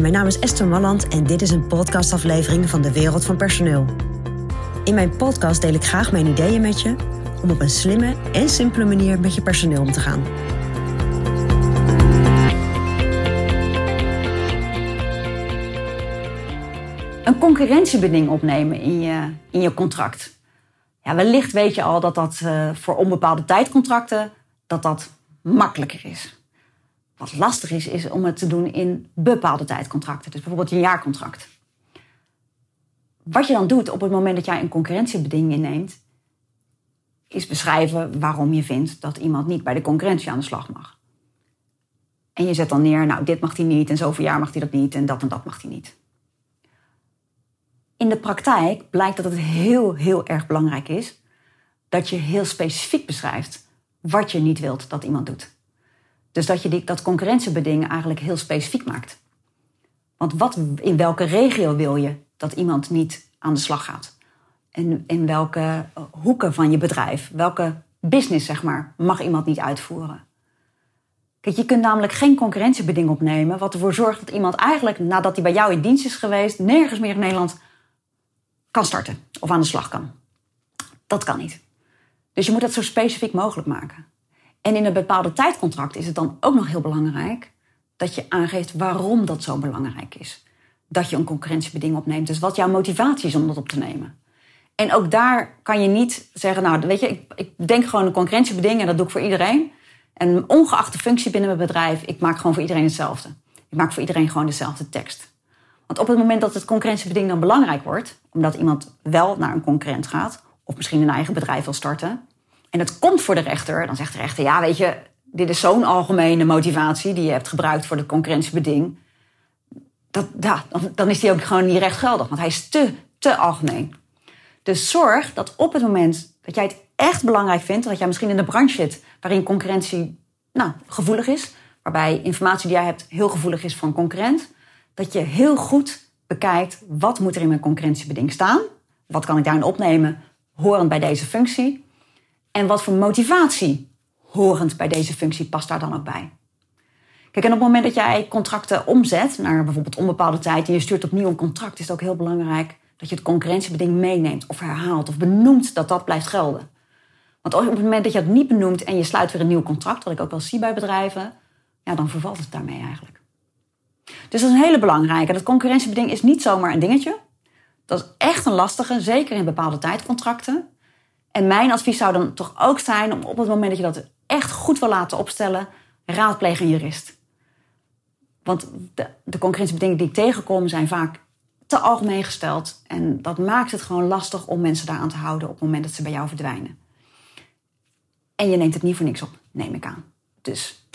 Mijn naam is Esther Malland en dit is een podcastaflevering van de Wereld van Personeel. In mijn podcast deel ik graag mijn ideeën met je om op een slimme en simpele manier met je personeel om te gaan. Een concurrentiebeding opnemen in je, in je contract. Ja, wellicht weet je al dat dat uh, voor onbepaalde tijdcontracten dat dat makkelijker is. Wat lastig is, is om het te doen in bepaalde tijdcontracten. Dus bijvoorbeeld een jaarcontract. Wat je dan doet op het moment dat jij een concurrentiebeding inneemt, is beschrijven waarom je vindt dat iemand niet bij de concurrentie aan de slag mag. En je zet dan neer, nou, dit mag hij niet en zoveel jaar mag hij dat niet en dat en dat mag hij niet. In de praktijk blijkt dat het heel, heel erg belangrijk is dat je heel specifiek beschrijft wat je niet wilt dat iemand doet. Dus dat je die, dat concurrentiebeding eigenlijk heel specifiek maakt. Want wat, in welke regio wil je dat iemand niet aan de slag gaat? En in welke hoeken van je bedrijf, welke business zeg maar, mag iemand niet uitvoeren? Kijk, je kunt namelijk geen concurrentiebeding opnemen, wat ervoor zorgt dat iemand eigenlijk nadat hij bij jou in dienst is geweest, nergens meer in Nederland kan starten of aan de slag kan. Dat kan niet. Dus je moet dat zo specifiek mogelijk maken. En in een bepaalde tijdcontract is het dan ook nog heel belangrijk dat je aangeeft waarom dat zo belangrijk is. Dat je een concurrentiebeding opneemt. Dus wat jouw motivatie is om dat op te nemen. En ook daar kan je niet zeggen, nou weet je, ik, ik denk gewoon een concurrentiebeding en dat doe ik voor iedereen. En ongeacht de functie binnen mijn bedrijf, ik maak gewoon voor iedereen hetzelfde. Ik maak voor iedereen gewoon dezelfde tekst. Want op het moment dat het concurrentiebeding dan belangrijk wordt, omdat iemand wel naar een concurrent gaat, of misschien een eigen bedrijf wil starten, en het komt voor de rechter, dan zegt de rechter: ja, weet je, dit is zo'n algemene motivatie die je hebt gebruikt voor het concurrentiebeding. Dat, dan, is die ook gewoon niet rechtgeldig, want hij is te, te algemeen. Dus zorg dat op het moment dat jij het echt belangrijk vindt, dat jij misschien in een branche zit waarin concurrentie nou, gevoelig is, waarbij informatie die jij hebt heel gevoelig is voor een concurrent, dat je heel goed bekijkt wat moet er in mijn concurrentiebeding staan, wat kan ik daarin opnemen horend bij deze functie en wat voor motivatie horend bij deze functie past daar dan ook bij. Kijk, en op het moment dat jij contracten omzet naar bijvoorbeeld onbepaalde tijd en je stuurt opnieuw een contract, is het ook heel belangrijk dat je het concurrentiebeding meeneemt of herhaalt of benoemt dat dat blijft gelden. Want op het moment dat je het niet benoemt en je sluit weer een nieuw contract, wat ik ook wel zie bij bedrijven, ja, dan vervalt het daarmee eigenlijk. Dus dat is een hele belangrijke. Dat concurrentiebeding is niet zomaar een dingetje. Dat is echt een lastige, zeker in bepaalde tijdcontracten. En mijn advies zou dan toch ook zijn om op het moment dat je dat echt goed wil laten opstellen, raadpleeg een jurist. Want de, de die ik tegenkom zijn vaak te algemeen gesteld. En dat maakt het gewoon lastig om mensen daaraan te houden op het moment dat ze bij jou verdwijnen. En je neemt het niet voor niks op, neem ik aan. Dus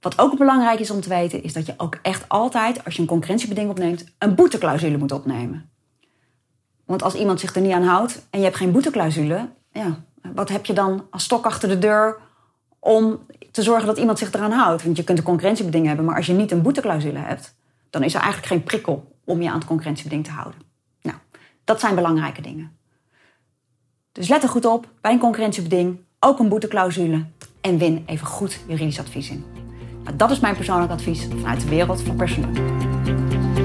wat ook belangrijk is om te weten, is dat je ook echt altijd, als je een concurrentiebeding opneemt, een boeteclausule moet opnemen. Want als iemand zich er niet aan houdt en je hebt geen boeteclausule, ja, wat heb je dan als stok achter de deur om te zorgen dat iemand zich eraan houdt? Want je kunt een concurrentiebeding hebben, maar als je niet een boeteclausule hebt, dan is er eigenlijk geen prikkel om je aan het concurrentiebeding te houden. Nou, dat zijn belangrijke dingen. Dus let er goed op, bij een concurrentiebeding ook een boeteclausule en win even goed juridisch advies in. Nou, dat is mijn persoonlijk advies vanuit de wereld van personeel.